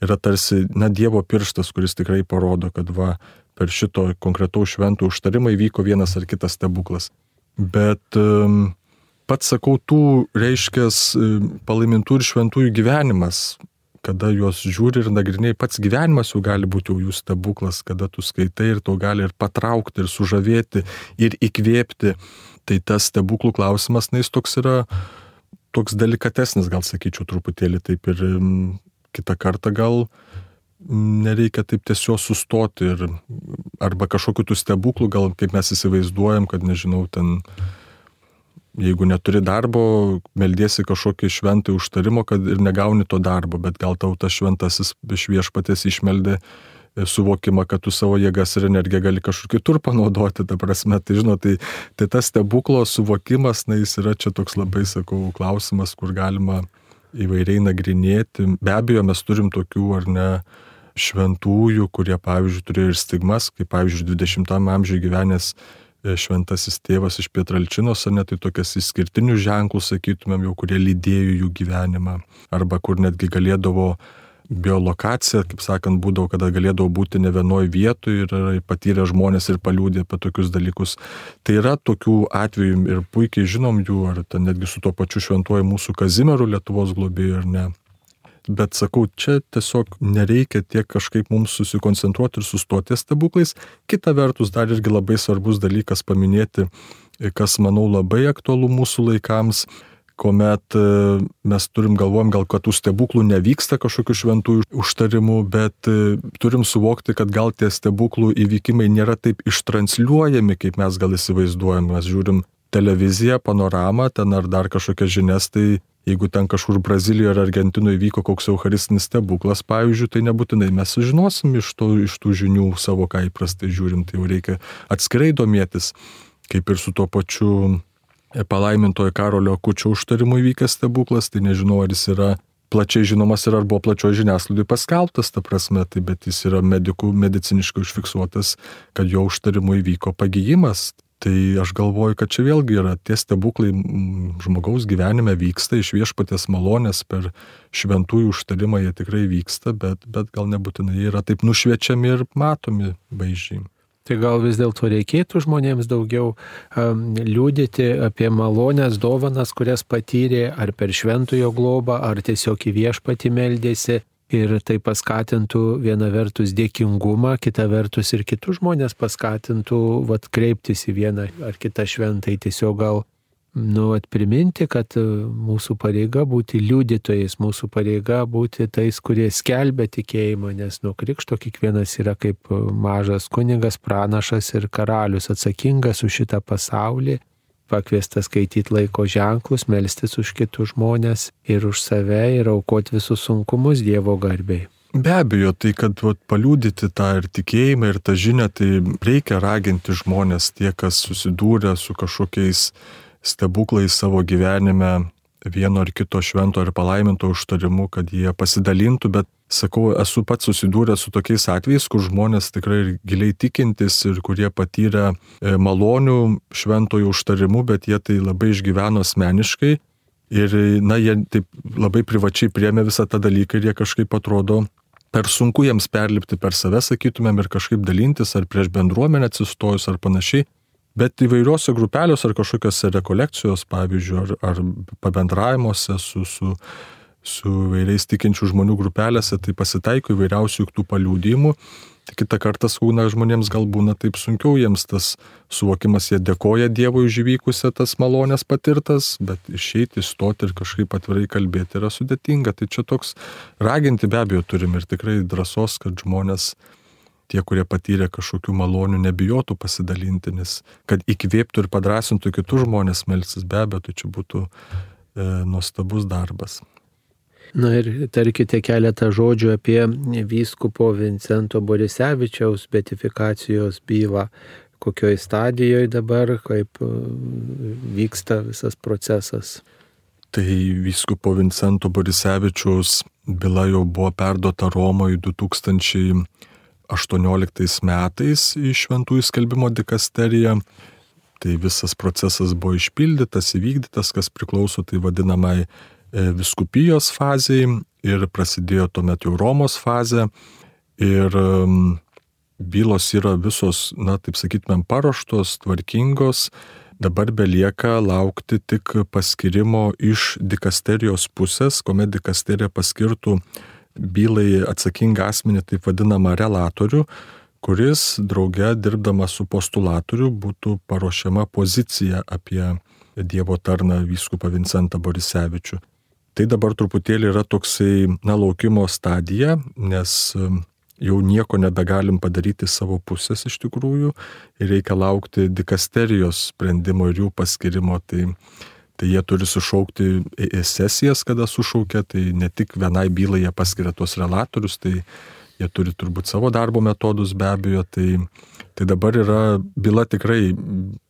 yra tarsi, na, Dievo pirštas, kuris tikrai parodo, kad va, per šito konkretaus šventų užtarimą įvyko vienas ar kitas stebuklas. Bet um, pats sakau, tų reiškia palaimintų ir šventųjų gyvenimas kada juos žiūri ir nagrinėjai, pats gyvenimas jau gali būti jau jų stebuklas, kada tu skaitai ir to gali ir patraukti, ir sužavėti, ir įkvėpti. Tai tas stebuklų klausimas, na, jis toks yra, toks delikatesnis, gal sakyčiau, truputėlį taip ir kitą kartą gal nereikia taip tiesiog sustoti ir arba kažkokiu tų stebuklų, gal kaip mes įsivaizduojam, kad nežinau, ten Jeigu neturi darbo, meldiesi kažkokį šventą užtarimo, kad ir negauni to darbo, bet gal tau tas šventasis iš viešpatės išmeldė suvokimą, kad tu savo jėgas ir energiją gali kažkur kitur panaudoti, ta prasme, tai žinot, tai, tai tas stebuklo suvokimas, na, jis yra čia toks labai, sakau, klausimas, kur galima įvairiai nagrinėti. Be abejo, mes turim tokių ar ne šventųjų, kurie, pavyzdžiui, turėjo ir stigmas, kaip, pavyzdžiui, 20-ame amžiuje gyvenęs e, šventasis tėvas iš Pietralčinos, ar net tai tokias išskirtinius ženklus, sakytumėm, jau kurie lydėjo jų gyvenimą, arba kur netgi galėdavo biolokacija, kaip sakant, būdavo, kada galėdavo būti ne vienoje vietoje ir patyrę žmonės ir paliūdė apie tokius dalykus. Tai yra tokių atvejų ir puikiai žinom jų, ar netgi su tuo pačiu šventuoju mūsų Kazimieru Lietuvos globėjų ar ne. Bet sakau, čia tiesiog nereikia tiek kažkaip mums susikoncentruoti ir sustoti stebuklais. Kita vertus, dar irgi labai svarbus dalykas paminėti, kas manau labai aktualu mūsų laikams kuomet e, mes turim galvojam gal, kad tų stebuklų nevyksta kažkokių šventųjų užtarimų, bet e, turim suvokti, kad gal tie stebuklų įvykimai nėra taip ištransliuojami, kaip mes gal įsivaizduojam. Mes žiūrim televiziją, panoramą, ten ar dar kažkokias žinias, tai jeigu ten kažkur Brazilijoje ar Argentinoje vyko koks eucharistinis stebuklas, pavyzdžiui, tai nebūtinai mes sužinosim iš, to, iš tų žinių savo, ką įprastai žiūrim, tai jau reikia atskirai domėtis, kaip ir su tuo pačiu palaimintojo Karolio Kučio užtarimu įvykęs stebuklas, tai nežinau, ar jis yra plačiai žinomas ir ar buvo plačioje žiniasklaidoje paskelbtas, ta prasme, tai bet jis yra medikų mediciniškai užfiksuotas, kad jo užtarimu įvyko pagyjimas. Tai aš galvoju, kad čia vėlgi yra tie stebuklai žmogaus gyvenime vyksta, iš viešpatės malonės per šventųjų užtarimą jie tikrai vyksta, bet, bet gal nebūtinai jie yra taip nušviečiami ir matomi vaizdžiai. Tai gal vis dėlto reikėtų žmonėms daugiau um, liūdėti apie malonės dovanas, kurias patyrė ar per šventojo globą, ar tiesiog į viešpatį meldėsi. Ir tai paskatintų viena vertus dėkingumą, kita vertus ir kitus žmonės paskatintų vat, kreiptis į vieną ar kitą šventai. Tiesiog gal nu, atpriminti, kad e, mūsų pareiga būti liudytojais, mūsų pareiga būti tais, kurie skelbia tikėjimą, nes nuo krikšto kiekvienas yra kaip e, mažas kunigas, pranašas ir karalius atsakingas už šitą pasaulį, pakviestas skaityti laiko ženklus, melstis už kitus žmonės ir už save ir aukoti visus sunkumus Dievo garbiai. Be abejo, tai kad vat, paliūdyti tą ir tikėjimą, ir tą žinią, tai reikia raginti žmonės, tie, kas susidūrė su kažkokiais stebuklai savo gyvenime vieno ar kito švento ar palaiminto užtarimu, kad jie pasidalintų, bet sakau, esu pats susidūręs su tokiais atvejais, kur žmonės tikrai giliai tikintis ir kurie patyrė e, malonių šventojų užtarimu, bet jie tai labai išgyveno asmeniškai. Ir, na, jie taip labai privačiai priemė visą tą dalyką ir jie kažkaip atrodo per sunku jiems perlipti per save, sakytumėm, ir kažkaip dalintis, ar prieš bendruomenę atsistojus, ar panašiai. Bet įvairiuose grupeliuose ar kažkokiose rekolekcijos, pavyzdžiui, ar, ar pabendravimuose su, su, su vairiais tikinčių žmonių grupelėse, tai pasitaiko įvairiausių tų paliūdimų. Tai kitą kartą skauna žmonėms gal būna taip sunkiau, jiems tas suvokimas, jie dėkoja Dievui už įvykusią tas malonės patirtas, bet išeiti, stoti ir kažkaip atvirai kalbėti yra sudėtinga. Tai čia toks raginti be abejo turim ir tikrai drąsos, kad žmonės tie, kurie patyrė kažkokių malonių, nebijotų pasidalinti, nes kad įkvėptų ir padrasintų kitus žmonės melsis, be abejo, tai čia būtų e, nuostabus darbas. Na ir tarkite keletą žodžių apie vyskupo Vincento Borisevičiaus betifikacijos bylą, kokioje stadijoje dabar, kaip e, vyksta visas procesas. Tai vyskupo Vincento Borisevičiaus byla jau buvo perduota Romoje 2000. 18 metais į Šventųjų skelbimo dikasteriją. Tai visas procesas buvo išpildytas, įvykdytas, kas priklauso tai vadinamai e, viskupijos fazai ir prasidėjo tuomet jau Romos fazė. Ir bylos yra visos, na, taip sakytumėm, paruoštos, tvarkingos. Dabar belieka laukti tik paskirimo iš dikasterijos pusės, kuomet dikasterija paskirtų bylai atsakingą asmenį, taip vadinamą relatorių, kuris drauge dirbdamas su postulatoriu būtų paruošiama pozicija apie Dievo tarną vyskupą Vincentą Borisevičių. Tai dabar truputėlį yra toksai, na, laukimo stadija, nes um, jau nieko nebegalim padaryti savo pusės iš tikrųjų ir reikia laukti dikasterijos sprendimo ir jų paskirimo. Tai, tai jie turi sušaukti sesijas, kada sušaukia, tai ne tik vienai bylai jie paskiria tuos relatorius, tai jie turi turbūt savo darbo metodus be abejo. Tai, tai dabar yra byla tikrai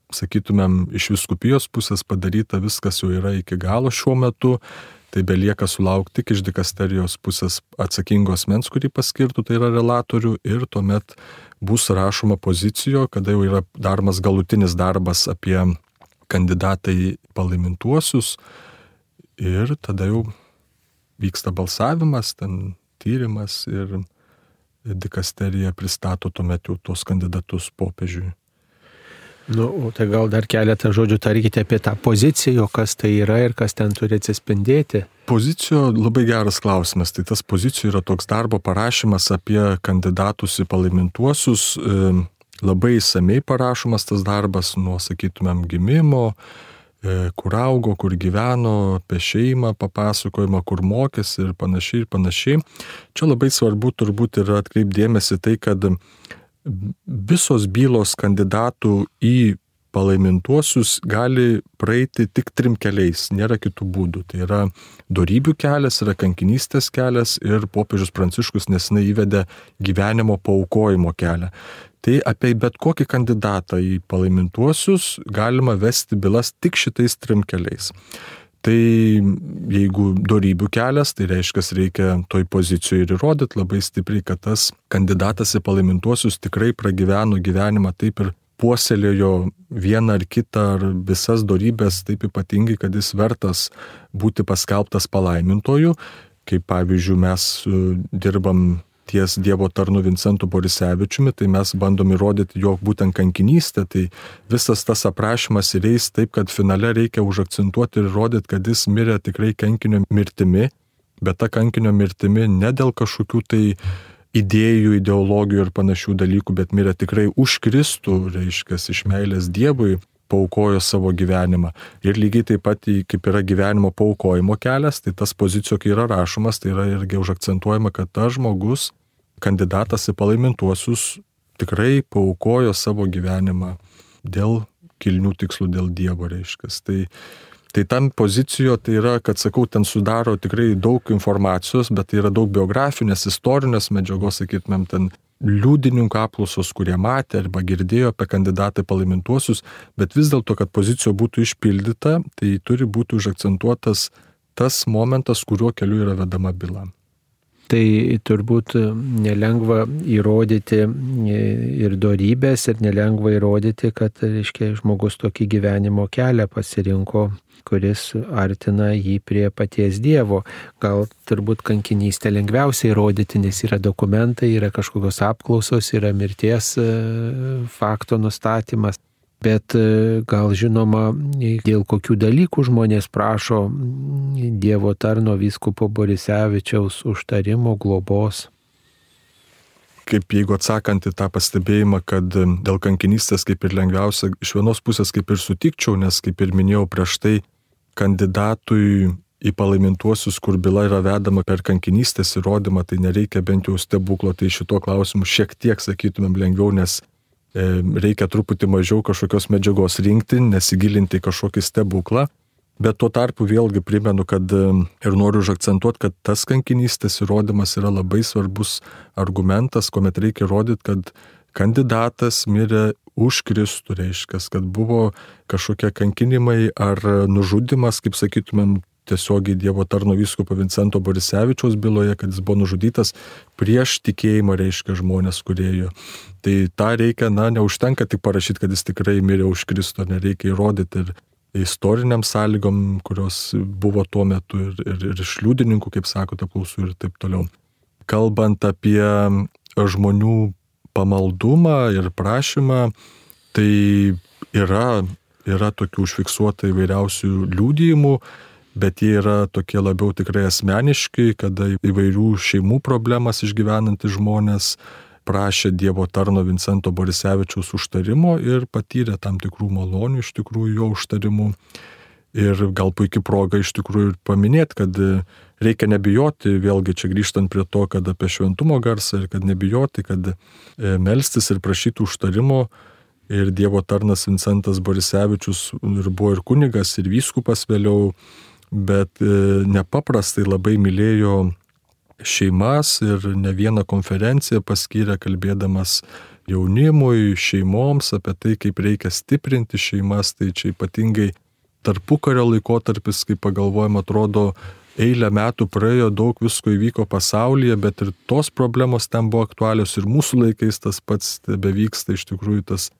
sakytumėm, iš viskupijos pusės padaryta, viskas jau yra iki galo šiuo metu, tai belieka sulaukti tik iš dikasterijos pusės atsakingos mens, kurį paskirtų, tai yra relatorių, ir tuomet bus rašoma pozicijo, kada jau yra daromas galutinis darbas apie kandidatai palaimintuosius ir tada jau vyksta balsavimas, ten tyrimas ir dikasterija pristato tuomet jau tuos kandidatus popiežiui. Nu, tai gal dar keletą žodžių tarkite apie tą poziciją, kas tai yra ir kas ten turi atsispindėti. Pozicijo labai geras klausimas. Tai tas pozicijų yra toks darbo parašymas apie kandidatus į palaimintuosius. Labai įsamei parašomas tas darbas nuo, sakytumėm, gimimo, e, kur augo, kur gyveno, apie šeimą papasakojimą, kur mokėsi ir panašiai ir panašiai. Čia labai svarbu turbūt yra atkreipdėmėsi tai, kad visos bylos kandidatų į palaimintuosius gali praeiti tik trim keliais, nėra kitų būdų. Tai yra darybių kelias, yra kankinystės kelias ir popiežius Pranciškus nesinai įvedė gyvenimo paukojimo kelią. Tai apie bet kokį kandidatą į palaimintuosius galima vesti bylas tik šitais trim keliais. Tai jeigu darybių kelias, tai reiškia, reikia toj pozicijoje ir įrodyti labai stipriai, kad tas kandidatas į palaimintuosius tikrai pragyveno gyvenimą taip ir puoselėjo vieną ar kitą ar visas darybės taip ypatingai, kad jis vertas būti paskelbtas palaimintoju. Kaip pavyzdžiui, mes e, dirbam ties Dievo tarnu Vincentu Borisevičiumi, tai mes bandom įrodyti jo būtent kankinystę, tai visas tas aprašymas ir eis taip, kad finale reikia užakcentuoti ir įrodyti, kad jis mirė tikrai kankinio mirtimi, bet ta kankinio mirtimi ne dėl kažkokių tai idėjų, ideologijų ir panašių dalykų, bet mirė tikrai už Kristų, reiškia, iš meilės Dievui paukojo savo gyvenimą. Ir lygiai taip pat, kaip yra gyvenimo paukojimo kelias, tai tas pozicijų, kai yra rašomas, tai yra irgi užakcentuojama, kad tas žmogus kandidatas į palaimintuosius tikrai paukojo savo gyvenimą dėl kilnių tikslų, dėl Dievo reiškia. Tai, tai tam pozicijoje tai yra, kad sakau, ten sudaro tikrai daug informacijos, bet tai yra daug biografinės, istorinės medžiagos, sakytumėm, ten liudininkų apklausos, kurie matė arba girdėjo apie kandidatą palaimintuosius, bet vis dėlto, kad pozicija būtų išpildyta, tai turi būti užakcentuotas tas momentas, kuriuo keliu yra vedama byla tai turbūt nelengva įrodyti ir darybės, ir nelengva įrodyti, kad, reiškia, žmogus tokį gyvenimo kelią pasirinko kuris artina jį prie paties Dievo. Gal turbūt kankinystę lengviausiai įrodyti, nes yra dokumentai, yra kažkokios apklausos, yra mirties e, fakto nustatymas. Bet e, gal žinoma, dėl kokių dalykų žmonės prašo Dievo tarno vyskupo Borisevičiaus užtarimo globos. Kaip jeigu atsakant į tą pastebėjimą, kad dėl kankinystės kaip ir lengviausia, iš vienos pusės kaip ir sutikčiau, nes kaip ir minėjau prieš tai, kandidatui į palaimintuosius, kur byla yra vedama per kankinystės įrodymą, tai nereikia bent jau stebuklo, tai šito klausimu šiek tiek sakytumėm lengviau, nes reikia truputį mažiau kažkokios medžiagos rinkti, nesigilinti kažkokį stebuklą. Bet tuo tarpu vėlgi primenu, kad ir noriu užakcentuoti, kad tas kankinystės įrodymas yra labai svarbus argumentas, kuomet reikia įrodyti, kad kandidatas mirė už Kristų, reiškia, kad buvo kažkokie kankinimai ar nužudimas, kaip sakytumėm, tiesiogiai Dievo tarno vyskupo Vincento Borisevičiaus byloje, kad jis buvo nužudytas prieš tikėjimą, reiškia žmonės, kurie jo. Tai tą reikia, na, neužtenka tik parašyti, kad jis tikrai mirė už Kristų, nereikia įrodyti ir istoriniam sąlygom, kurios buvo tuo metu ir, ir, ir iš liudininkų, kaip sakote, apklausų ir taip toliau. Kalbant apie žmonių pamaldumą ir prašymą, tai yra, yra tokių užfiksuota įvairiausių liūdėjimų bet jie yra tokie labiau tikrai asmeniški, kada įvairių šeimų problemas išgyvenantys žmonės prašė Dievo tarno Vincento Borisevičiaus užtarimo ir patyrė tam tikrų malonių iš tikrųjų jo užtarimų. Ir gal puikia proga iš tikrųjų ir paminėti, kad reikia nebijoti, vėlgi čia grįžtant prie to, kad apie šventumo garsą ir kad nebijoti, kad e, melstis ir prašyti užtarimo. Ir Dievo tarnas Vincentas Borisevičius ir buvo ir kunigas, ir vyskupas vėliau, bet e, nepaprastai labai mylėjo šeimas ir ne vieną konferenciją paskyrė kalbėdamas jaunimui, šeimoms apie tai, kaip reikia stiprinti šeimas. Tai čia ypatingai tarpukario laikotarpis, kai pagalvojam, atrodo, eilę metų praėjo, daug visko įvyko pasaulyje, bet ir tos problemos ten buvo aktualios ir mūsų laikais tas pats bevyksta iš tikrųjų tas.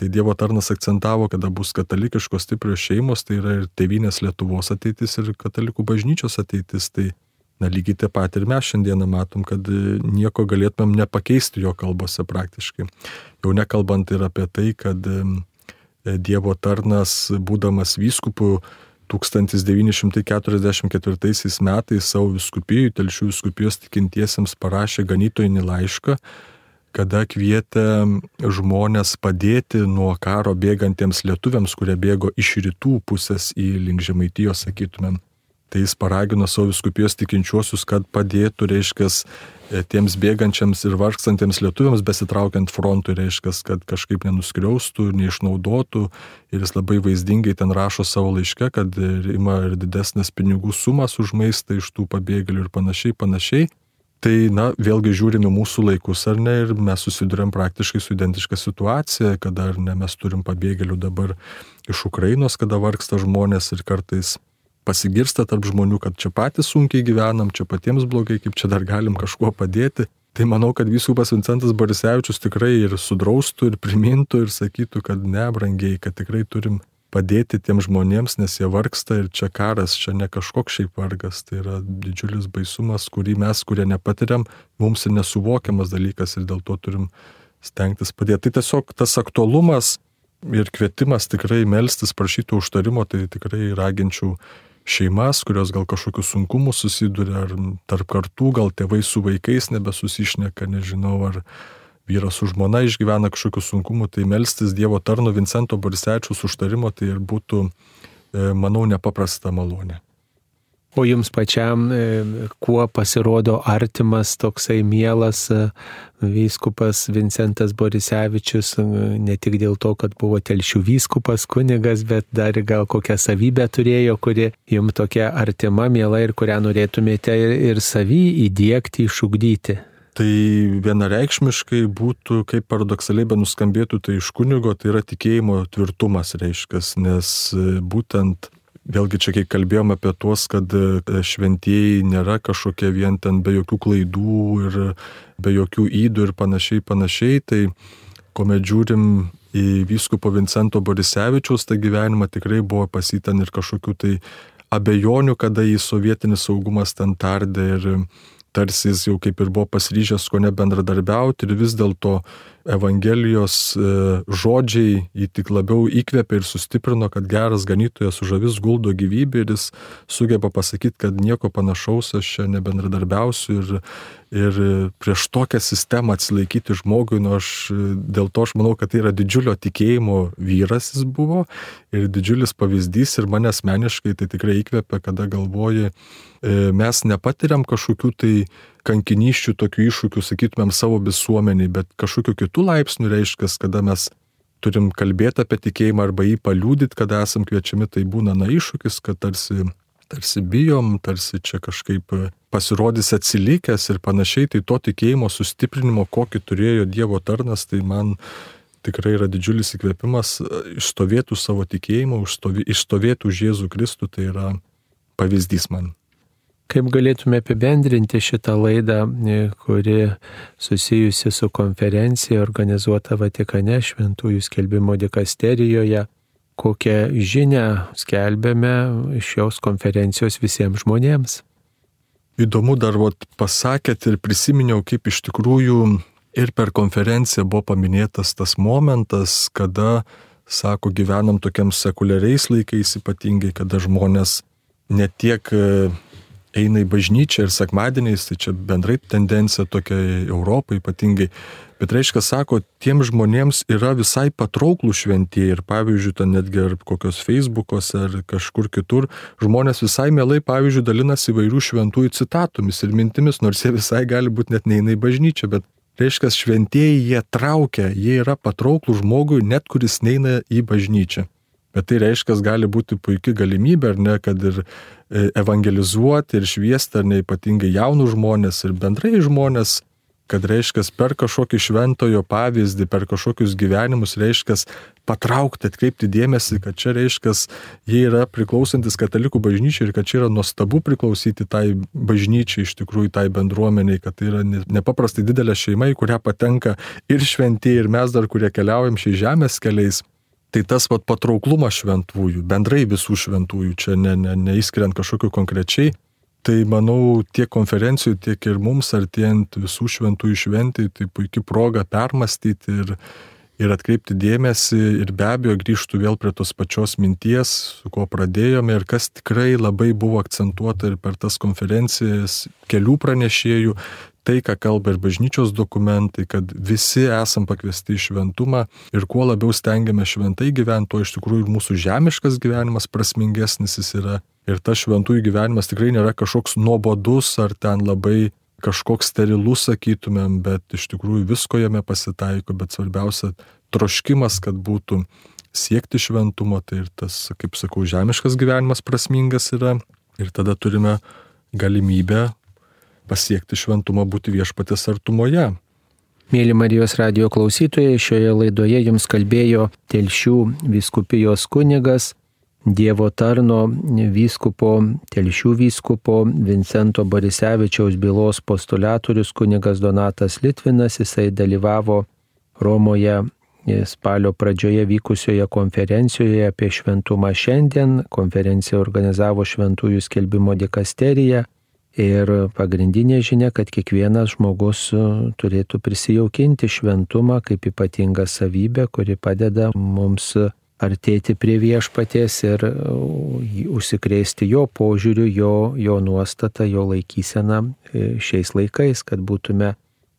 Tai Dievo tarnas akcentavo, kada bus katalikiškos stiprios šeimos, tai yra ir tėvynės Lietuvos ateitis, ir katalikų bažnyčios ateitis. Tai na, lygiai taip pat ir mes šiandieną matom, kad nieko galėtumėm nepakeisti jo kalbose praktiškai. Jau nekalbant ir apie tai, kad Dievo tarnas, būdamas vyskupų, 1944 metais savo viskupijų, telšių viskupijos tikintiesiems parašė ganytojinį laišką, kada kvietė žmonės padėti nuo karo bėgantiems lietuviams, kurie bėgo iš rytų pusės į link žemaitijos, sakytumėm. Tai jis paragino savo viskupijos tikinčiuosius, kad padėtų, reiškia, e, tiems bėgančiams ir vargstantiems lietuviams besitraukiant frontui, reiškia, kad kažkaip nenuskriaustų, neišnaudotų. Ir jis labai vaizdingai ten rašo savo laiške, kad ima ir didesnės pinigų sumas už maistą iš tų pabėgėlių ir panašiai, panašiai. Tai, na, vėlgi žiūrime mūsų laikus ar ne ir mes susidurėm praktiškai su identiška situacija, kada ar ne mes turim pabėgėlių dabar iš Ukrainos, kada vargsta žmonės ir kartais pasigirsta tarp žmonių, kad čia patys sunkiai gyvenam, čia patiems blogai, kaip čia dar galim kažkuo padėti. Tai manau, kad vyskupas Vincentas Borisevičius tikrai ir sudraustų, ir primintų, ir sakytų, kad ne, brangiai, kad tikrai turim padėti tiem žmonėms, nes jie vargsta ir čia karas, čia ne kažkoks šiaip vargas, tai yra didžiulis baisumas, kurį mes, kurie nepatiriam, mums ir nesuvokiamas dalykas ir dėl to turim stengtis padėti. Tai tiesiog tas aktualumas ir kvietimas tikrai melstis, prašyti užtarimo, tai tikrai raginčiau šeimas, kurios gal kažkokius sunkumus susiduria, ar tarp kartų, gal tėvai su vaikais nebesusišneka, nežinau, ar vyras su žmona išgyvena kažkokių sunkumų, tai melstis Dievo tarno Vincento Borisečiaus užtarimo tai ir būtų, e, manau, nepaprasta malonė. O jums pačiam, e, kuo pasirodo artimas toksai mielas e, vyskupas Vincentas Borisevičius, ne tik dėl to, kad buvo telšių vyskupas kunigas, bet dar gal kokią savybę turėjo, kuri jums tokia artima, miela ir kurią norėtumėte ir savį įdėkti, išugdyti. Tai vienareikšmiškai būtų, kaip paradoksaliai be nuskambėtų, tai iš kunigo tai yra tikėjimo tvirtumas reiškia, nes būtent Vėlgi čia, kai kalbėjom apie tuos, kad e, šventieji nėra kažkokie vien ten be jokių klaidų ir be jokių įdų ir panašiai, panašiai, tai kuomet žiūrim į vyskupo Vincento Borisevičiaus tą gyvenimą, tikrai buvo pasitan ir kažkokių tai abejonių, kada į sovietinį saugumas ten tardė ir tarsi jis jau kaip ir buvo pasiryžęs ko ne bendradarbiauti ir vis dėlto Evangelijos e, žodžiai jį tik labiau įkvėpė ir sustiprino, kad geras ganytojas už avis guldo gyvybę ir jis sugeba pasakyti, kad nieko panašaus aš čia nebendradarbiausiu ir, ir prieš tokią sistemą atsilaikyti žmogui, nu aš dėl to aš manau, kad tai yra didžiulio tikėjimo vyras jis buvo ir didžiulis pavyzdys ir mane asmeniškai tai tikrai įkvėpė, kada galvoji, E, mes nepatiriam kažkokių tai kankiniščių, tokių iššūkių, sakytumėm, savo visuomeniai, bet kažkokiu kitų laipsnių reiškia, kada mes turim kalbėti apie tikėjimą arba jį paliūdyti, kada esam kviečiami, tai būna na iššūkis, kad tarsi, tarsi bijom, tarsi čia kažkaip pasirodys atsilikęs ir panašiai, tai to tikėjimo sustiprinimo, kokį turėjo Dievo tarnas, tai man tikrai yra didžiulis įkvėpimas išstovėtų savo tikėjimą, išstovėtų už Jėzų Kristų, tai yra pavyzdys man. Kaip galėtume apibendrinti šitą laidą, e, kuri susijusi su konferencija organizuota Vatikane Šventųjų skelbimo dikasterijoje, kokią žinę skelbėme šios konferencijos visiems žmonėms. Įdomu dar vat, pasakėt ir prisiminiau, kaip iš tikrųjų ir per konferenciją buvo paminėtas tas momentas, kada, sako, gyvenam tokiam sekuliariais laikais ypatingai, kada žmonės ne tiek eina į bažnyčią ir sekmadieniais, tai čia bendrai tendencija tokia Europai ypatingai. Bet reiškia, sako, tiem žmonėms yra visai patrauklų šventieji ir pavyzdžiui, ten netgi ar kokios Facebook'ose ar kažkur kitur, žmonės visai mielai, pavyzdžiui, dalinasi įvairių šventųjų citatomis ir mintimis, nors jie visai gali būti net neina į bažnyčią, bet reiškia, šventieji jie traukia, jie yra patrauklų žmogui, net kuris neina į bažnyčią. Bet tai reiškia, gali būti puikia galimybė, ar ne, kad ir evangelizuoti ir šviesti, ar ne ypatingai jaunus žmonės ir bendrai žmonės, kad reiškia per kažkokį šventojo pavyzdį, per kažkokius gyvenimus, reiškia patraukti, atkreipti dėmesį, kad čia reiškia, jie yra priklausantis katalikų bažnyčiai ir kad čia yra nuostabu priklausyti tai bažnyčiai, iš tikrųjų tai bendruomeniai, kad tai yra nepaprastai didelė šeima, į kurią patenka ir šventieji, ir mes dar, kurie keliaujam šiais žemės keliais. Tai tas pat patrauklumas šventųjų, bendrai visų šventųjų, čia ne, ne, neįskiriant kažkokiu konkrečiai, tai manau tiek konferencijų, tiek ir mums artėjant visų šventųjų šventai, tai puikia proga permastyti ir, ir atkreipti dėmesį ir be abejo grįžtų vėl prie tos pačios minties, su kuo pradėjome ir kas tikrai labai buvo akcentuota ir per tas konferencijas kelių pranešėjų, tai, ką kalba ir bažnyčios dokumentai, kad visi esam pakviesti į šventumą ir kuo labiau stengiame šventai gyventi, tuo iš tikrųjų ir mūsų žemiškas gyvenimas prasmingesnis jis yra. Ir tas šventųjų gyvenimas tikrai nėra kažkoks nuobodus ar ten labai kažkoks sterilus, sakytumėm, bet iš tikrųjų visko jame pasitaiko, bet svarbiausia troškimas, kad būtų siekti šventumo, tai ir tas, kaip sakau, žemiškas gyvenimas prasmingas yra. Ir tada turime galimybę pasiekti šventumą, būti viešpatės artumoje. Mėly Marijos radio klausytojai, šioje laidoje jums kalbėjo Telšių viskupijos kunigas, Dievo tarno vyskupo, Telšių vyskupo Vincento Borisevičiaus bylos postulatorius kunigas Donatas Litvinas. Jisai dalyvavo Romoje spalio pradžioje vykusioje konferencijoje apie šventumą šiandien. Konferenciją organizavo Šventųjų skelbimo dikasterija. Ir pagrindinė žinia, kad kiekvienas žmogus e, turėtų prisijaukinti šventumą kaip ypatingą savybę, kuri padeda mums artėti prie viešpaties ir e, užsikrėsti jo požiūriu, jo, jo nuostatą, jo laikyseną e, šiais laikais, kad būtume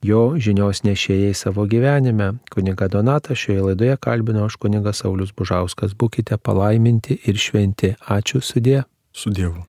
jo žinios nešėjai savo gyvenime. Kuniga Donata šioje laidoje kalbino aš kunigas Saulis Bužauskas. Būkite palaiminti ir šventi. Ačiū sudė. Su Dievu.